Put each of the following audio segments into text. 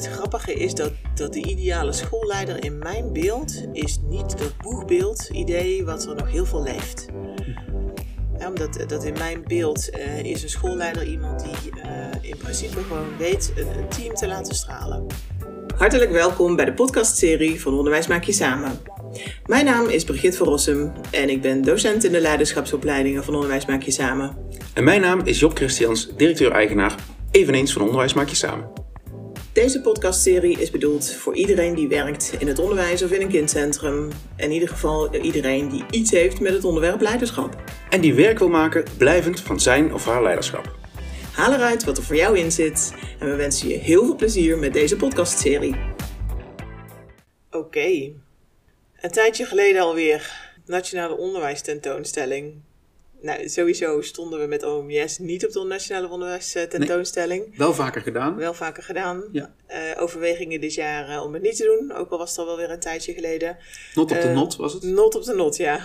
Het grappige is dat, dat de ideale schoolleider in mijn beeld is niet dat boegbeeld idee wat er nog heel veel leeft. Omdat dat in mijn beeld uh, is een schoolleider iemand die uh, in principe gewoon weet een, een team te laten stralen. Hartelijk welkom bij de podcastserie van Onderwijs Maak Je Samen. Mijn naam is Brigitte van Rossum en ik ben docent in de leiderschapsopleidingen van Onderwijs Maak Je Samen. En mijn naam is Job Christians, directeur-eigenaar, eveneens van Onderwijs Maak Je Samen. Deze podcastserie is bedoeld voor iedereen die werkt in het onderwijs of in een kindcentrum. In ieder geval iedereen die iets heeft met het onderwerp leiderschap. En die werk wil maken blijvend van zijn of haar leiderschap. Haal eruit wat er voor jou in zit en we wensen je heel veel plezier met deze podcastserie. Oké, een tijdje geleden alweer Nationale Onderwijstentoonstelling nou, sowieso stonden we met OMS niet op de Nationale Onderwijs tentoonstelling. Nee, wel vaker gedaan. Wel vaker gedaan. Ja. Uh, overwegingen dit jaar uh, om het niet te doen. Ook al was het al wel weer een tijdje geleden. Not op de not was het? Not op de not, ja.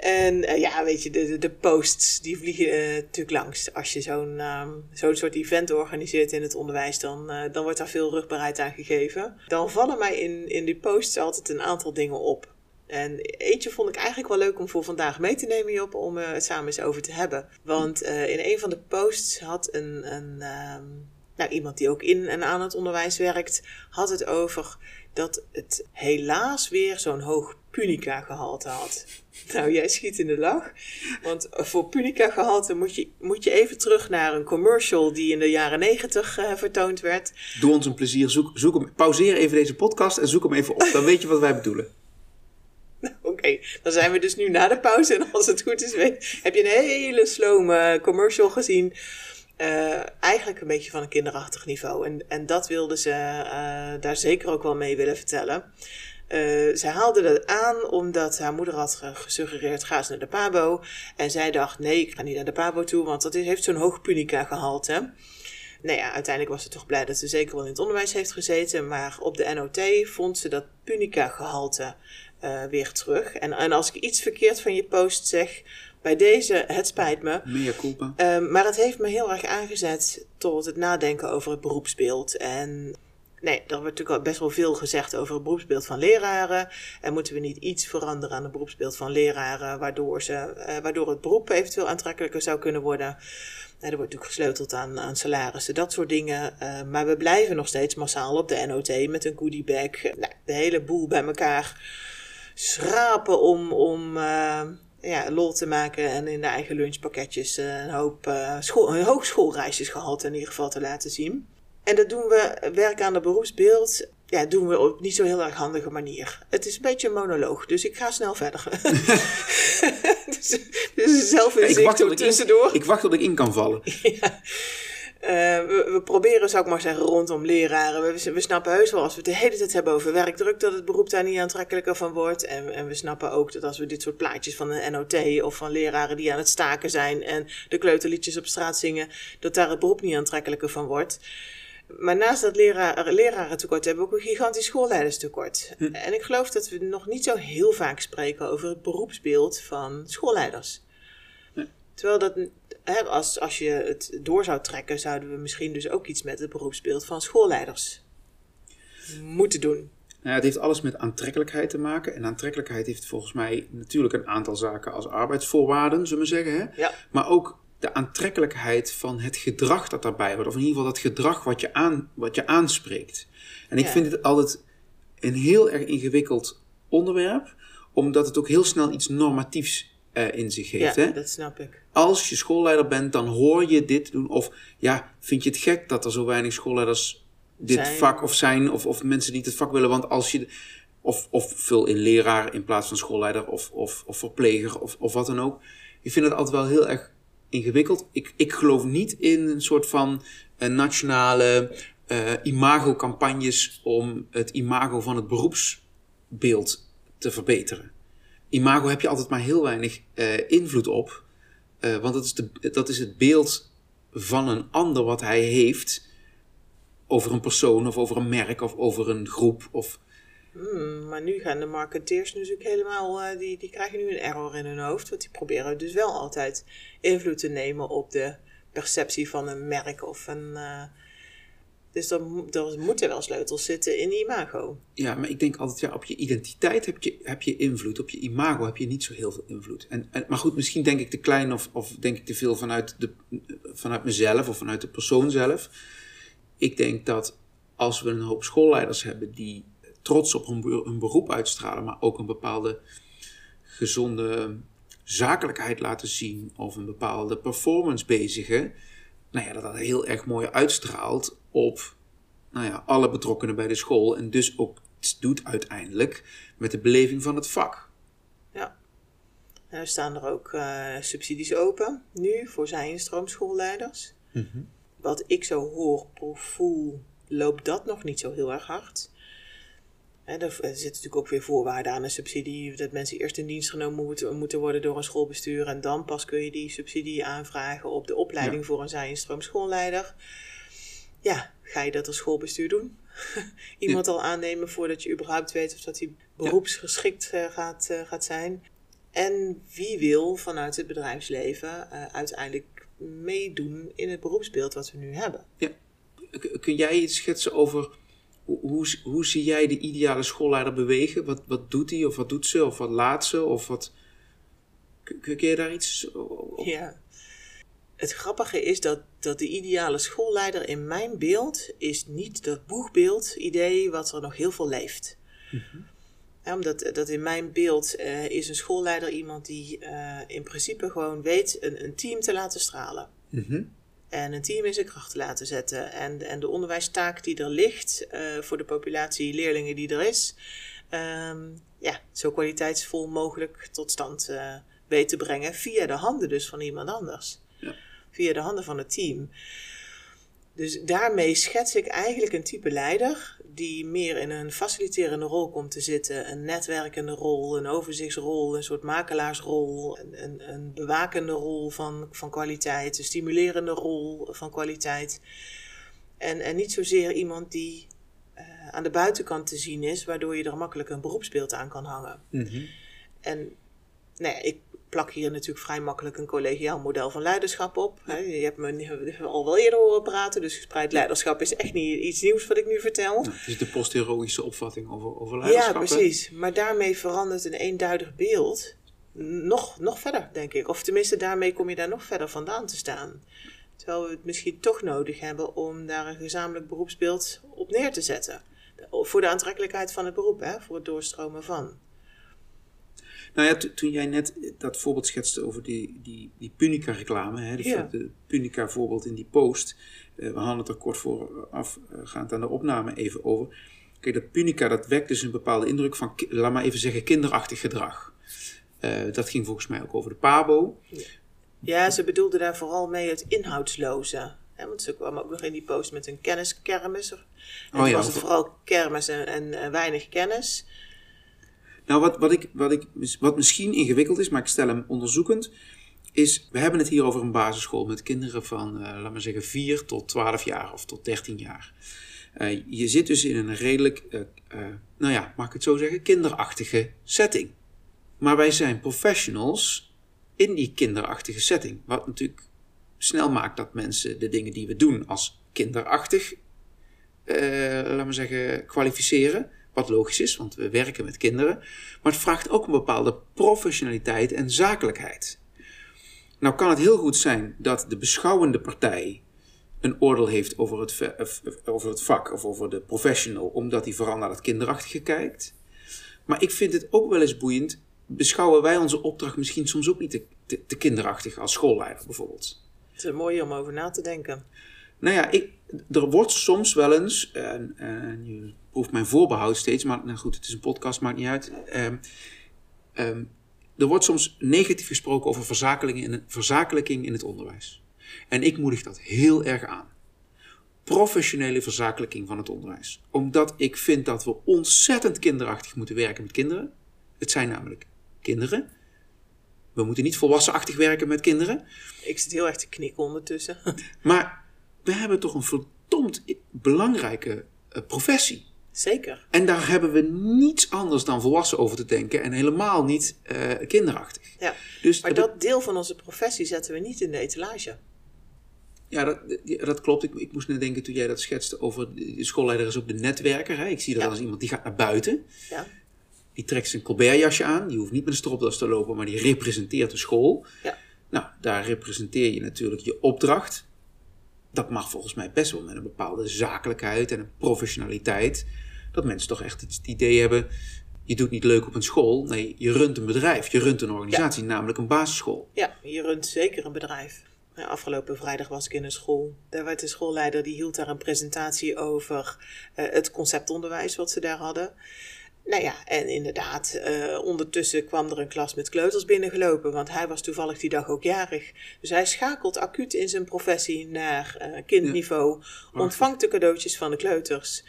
en ja, weet je, de, de posts die vliegen natuurlijk langs. Als je zo'n um, zo'n soort event organiseert in het onderwijs, dan, dan wordt daar veel rugbaarheid aan gegeven. Dan vallen mij in, in die posts altijd een aantal dingen op. En eentje vond ik eigenlijk wel leuk om voor vandaag mee te nemen, Job, om uh, het samen eens over te hebben. Want uh, in een van de posts had een, een um, nou, iemand die ook in en aan het onderwijs werkt, had het over dat het helaas weer zo'n hoog punica-gehalte had. Nou, jij schiet in de lach. Want voor punica-gehalte moet je, moet je even terug naar een commercial die in de jaren negentig uh, vertoond werd. Doe ons een plezier, zoek, zoek hem, pauzeer even deze podcast en zoek hem even op. Dan weet je wat wij bedoelen. Dan zijn we dus nu na de pauze. En als het goed is, heb je een hele slome commercial gezien. Uh, eigenlijk een beetje van een kinderachtig niveau. En, en dat wilden ze uh, daar zeker ook wel mee willen vertellen. Uh, ze haalde dat aan omdat haar moeder had gesuggereerd: ga eens naar de Pabo. En zij dacht: nee, ik ga niet naar de Pabo toe, want dat heeft zo'n hoog punica gehalte. Nou ja, uiteindelijk was ze toch blij dat ze zeker wel in het onderwijs heeft gezeten. Maar op de NOT vond ze dat punica gehalte uh, weer terug. En, en als ik iets verkeerd van je post zeg, bij deze, het spijt me. Meer culpa. Uh, maar het heeft me heel erg aangezet tot het nadenken over het beroepsbeeld. En nee, er wordt natuurlijk al best wel veel gezegd over het beroepsbeeld van leraren. En moeten we niet iets veranderen aan het beroepsbeeld van leraren, waardoor, ze, uh, waardoor het beroep eventueel aantrekkelijker zou kunnen worden. Nou, er wordt natuurlijk gesleuteld aan, aan salarissen, dat soort dingen. Uh, maar we blijven nog steeds massaal op de NOT met een goodiebag. Nou, de hele boel bij elkaar schrapen om, om uh, ja, lol te maken en in de eigen lunchpakketjes een hoop uh, school, hogeschoolreisjes gehad in ieder geval te laten zien. En dat doen we, werk aan het beroepsbeeld, ja, doen we op niet zo heel erg handige manier. Het is een beetje een monoloog, dus ik ga snel verder. dus, dus zelf ja, ik wacht tot tussendoor. Ik, ik wacht tot ik in kan vallen. ja. Uh, we, we, proberen, zou ik maar zeggen, rondom leraren. We, we, snappen heus wel als we het de hele tijd hebben over werkdruk, dat het beroep daar niet aantrekkelijker van wordt. En, en, we snappen ook dat als we dit soort plaatjes van een NOT of van leraren die aan het staken zijn en de kleuterliedjes op straat zingen, dat daar het beroep niet aantrekkelijker van wordt. Maar naast dat leraar, lerarentekort hebben we ook een gigantisch schoolleiderstekort. Hm. En ik geloof dat we nog niet zo heel vaak spreken over het beroepsbeeld van schoolleiders. Hm. Terwijl dat als, als je het door zou trekken, zouden we misschien dus ook iets met het beroepsbeeld van schoolleiders moeten doen. Nou het heeft alles met aantrekkelijkheid te maken. En aantrekkelijkheid heeft volgens mij natuurlijk een aantal zaken als arbeidsvoorwaarden, zullen we zeggen. Hè? Ja. Maar ook de aantrekkelijkheid van het gedrag dat daarbij hoort. Of in ieder geval dat gedrag wat je, aan, wat je aanspreekt. En ik ja. vind het altijd een heel erg ingewikkeld onderwerp, omdat het ook heel snel iets normatiefs uh, in zich heeft. Ja, hè? dat snap ik. Als je schoolleider bent, dan hoor je dit doen. Of ja, vind je het gek dat er zo weinig schoolleiders dit Zijn. vak of zijn, of, of mensen niet het vak willen. Want als je, of, of vul in leraar in plaats van schoolleider, of, of, of verpleger, of, of wat dan ook. Ik vind het altijd wel heel erg ingewikkeld. Ik, ik geloof niet in een soort van uh, nationale uh, imago-campagnes om het imago van het beroepsbeeld te verbeteren. Imago heb je altijd maar heel weinig uh, invloed op. Want dat is, de, dat is het beeld van een ander wat hij heeft over een persoon of over een merk of over een groep. Of... Hmm, maar nu gaan de marketeers natuurlijk helemaal, uh, die, die krijgen nu een error in hun hoofd. Want die proberen dus wel altijd invloed te nemen op de perceptie van een merk of een. eh, dus er, er moeten wel sleutels zitten in imago. Ja, maar ik denk altijd, ja, op je identiteit heb je, heb je invloed. Op je imago heb je niet zo heel veel invloed. En, en, maar goed, misschien denk ik te klein of, of denk ik te veel vanuit, de, vanuit mezelf of vanuit de persoon zelf. Ik denk dat als we een hoop schoolleiders hebben die trots op hun, be- hun beroep uitstralen, maar ook een bepaalde gezonde zakelijkheid laten zien of een bepaalde performance bezigen, nou ja, dat dat heel erg mooi uitstraalt op nou ja, alle betrokkenen bij de school en dus ook iets doet uiteindelijk met de beleving van het vak. Ja. En er staan er ook eh, subsidies open nu voor zij- en stroomschoolleiders. Wat ik zo hoor, proef, voel, loopt dat nog niet zo heel erg hard. Hè, er, zitten natuurlijk ook weer voorwaarden aan een subsidie. Dat mensen eerst in dienst genomen moeten, moeten worden door een schoolbestuur. En dan pas kun je die subsidie aanvragen op de opleiding Ja. voor een zij- en stroomschoolleider. Ja, ga je dat als schoolbestuur doen? Iemand al aannemen voordat je überhaupt weet of dat hij beroepsgeschikt eh, gaat, eh, gaat zijn. En wie wil vanuit het bedrijfsleven eh, uiteindelijk meedoen in het beroepsbeeld wat we nu hebben? K- Kun jij iets schetsen over hoe, hoe, hoe zie jij de ideale schoolleider bewegen? Wat, wat doet hij of wat doet ze of wat laat ze of wat... Kun, je daar iets o- o- Ja. Het grappige is dat, dat de ideale schoolleider in mijn beeld is niet dat boegbeeld idee wat er nog heel veel leeft. Ja, omdat dat in mijn beeld eh, is een schoolleider iemand die eh, in principe gewoon weet een, een team te laten stralen. Mhm. En een team in zijn kracht te laten zetten. En, en de onderwijstaak die er ligt eh, voor de populatie leerlingen die er is, ehm, ja, zo kwaliteitsvol mogelijk tot stand eh weet te brengen. Via de handen dus van iemand anders. Ja. Via de handen van het team. Dus daarmee schets ik eigenlijk een type leider die meer in een faciliterende rol komt te zitten, een netwerkende rol, een overzichtsrol, een soort makelaarsrol, een, een, een bewakende rol van, van kwaliteit, een stimulerende rol van kwaliteit. En, en niet zozeer iemand die eh, aan de buitenkant te zien is, waardoor je er makkelijk een beroepsbeeld aan kan hangen. Mhm. En nou ja, ik plak hier natuurlijk vrij makkelijk een collegiaal model van leiderschap op. Hè, Je hebt me al wel eerder horen praten, dus gespreid leiderschap is echt niet iets nieuws wat ik nu vertel. Het is de postheroïsche opvatting over, over Ja, leiderschap. hè? precies. Maar daarmee verandert een eenduidig beeld nog, nog verder, denk ik. Of tenminste, daarmee kom je daar nog verder vandaan te staan. Terwijl we het misschien toch nodig hebben om daar een gezamenlijk beroepsbeeld op neer te zetten. Voor de aantrekkelijkheid van het beroep, hè? voor het doorstromen van. Nou ja, to- toen jij net dat voorbeeld schetste over die, die, die Punica-reclame, hè, de, Ja. de Punica-voorbeeld in die post. eh, we hadden het er kort voor afgaand aan de opname even over. Kijk, dat Punica, dat wekt dus een bepaalde indruk van, laat maar even zeggen, kinderachtig gedrag. Eh, dat ging volgens mij ook over de Pabo. Ja, ze bedoelde daar vooral mee het inhoudsloze. Hè, want ze kwam ook nog in die post met een kenniskermis. En Oh ja, was het vooral kermis en, en, en weinig kennis. Nou, wat, wat, ik, wat, ik, wat misschien ingewikkeld is, maar ik stel hem onderzoekend, is, we hebben het hier over een basisschool met kinderen van, eh laat maar zeggen, 4 tot 12 jaar of tot 13 jaar. Eh, je zit dus in een redelijk, eh, nou ja, mag ik het zo zeggen, kinderachtige setting. Maar wij zijn professionals in die kinderachtige setting. Wat natuurlijk snel maakt dat mensen de dingen die we doen als kinderachtig, laat maar zeggen, kwalificeren. Wat logisch is, want we werken met kinderen. Maar het vraagt ook een bepaalde professionaliteit en zakelijkheid. Nou kan het heel goed zijn dat de beschouwende partij een oordeel heeft over het, over het vak of over de professional, omdat hij vooral naar het kinderachtige kijkt. Maar ik vind het ook wel eens boeiend. Beschouwen wij onze opdracht misschien soms ook niet te, te, te kinderachtig als schoolleider bijvoorbeeld? Het is mooi om over na te denken. Nou ja, ik, er wordt soms wel eens, en, en proeft mijn voorbehoud steeds, maar nou goed, het is een podcast, maakt niet uit. Ehm, ehm, er wordt soms negatief gesproken over verzakelijking in, verzakelijking in het onderwijs. En ik moedig dat heel erg aan. Professionele verzakelijking van het onderwijs. Omdat ik vind dat we ontzettend kinderachtig moeten werken met kinderen. Het zijn namelijk kinderen. We moeten niet volwassenachtig werken met kinderen. Ik zit heel erg te knikken ondertussen. Maar we hebben toch een verdomd belangrijke eh, professie. Zeker. En daar hebben we niets anders dan volwassen over te denken en helemaal niet eh, kinderachtig. Ja. Dus Maar dat dat deel van onze professie zetten we niet in de etalage. Ja, dat, dat klopt. Ik, ik moest net denken toen jij dat schetste over de schoolleider is ook de netwerker. Hè? Ik zie dat Ja. als iemand die gaat naar buiten. Ja, Die trekt zijn Colbert-jasje aan. Die hoeft niet met een stropdas te lopen, maar die representeert de school. ja, Nou, daar representeer je natuurlijk je opdracht. Dat mag volgens mij best wel met een bepaalde zakelijkheid en een professionaliteit. Dat mensen toch echt het idee hebben. Je doet niet leuk op een school. Nee, je runt een bedrijf. Je runt een organisatie, namelijk een basisschool. ja, je runt zeker een bedrijf. Afgelopen vrijdag was ik in een school. Daar werd de schoolleider die hield daar een presentatie over eh, het conceptonderwijs wat ze daar hadden. Nou ja, en inderdaad, eh, ondertussen kwam er een klas met kleuters binnengelopen, want hij was toevallig die dag ook jarig. Dus hij schakelt acuut in zijn professie naar eh, kindniveau, ontvangt de cadeautjes van de kleuters.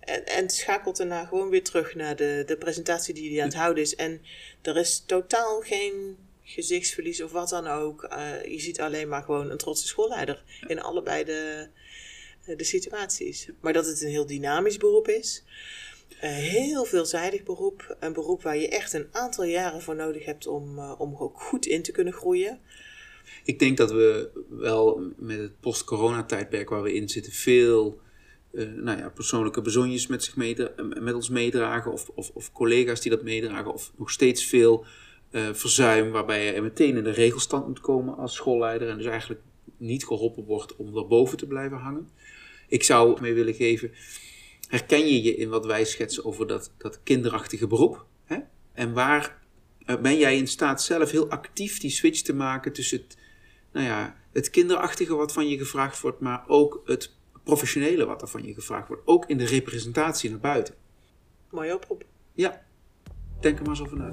En, en schakelt daarna gewoon weer terug naar de, de presentatie die hij aan het houden is. En er is totaal geen gezichtsverlies of wat dan ook. Eh, je ziet alleen maar gewoon een trotse schoolleider in allebei de, de situaties. Maar dat het een heel dynamisch beroep is. Een heel veelzijdig beroep. Een beroep waar je echt een aantal jaren voor nodig hebt om, eh, om ook goed in te kunnen groeien. Ik denk dat we wel met het post-corona-tijdperk waar we in zitten, veel eh, nou ja, persoonlijke bezonjes met, zich eh, met ons meedragen, of, of, of collega's die dat meedragen, of nog steeds veel eh, verzuim, waarbij je meteen in de regelstand moet komen als schoolleider en dus eigenlijk niet geholpen wordt om erboven te blijven hangen. Ik zou mee willen geven, herken je je in wat wij schetsen over dat, dat kinderachtige beroep? Hè? En waar eh, ben jij in staat zelf heel actief die switch te maken tussen het, nou ja, het kinderachtige wat van je gevraagd wordt, maar ook het professionele wat er van je gevraagd wordt. Ook in de representatie naar buiten. Mooie oproep. Ja, denk er maar eens over na.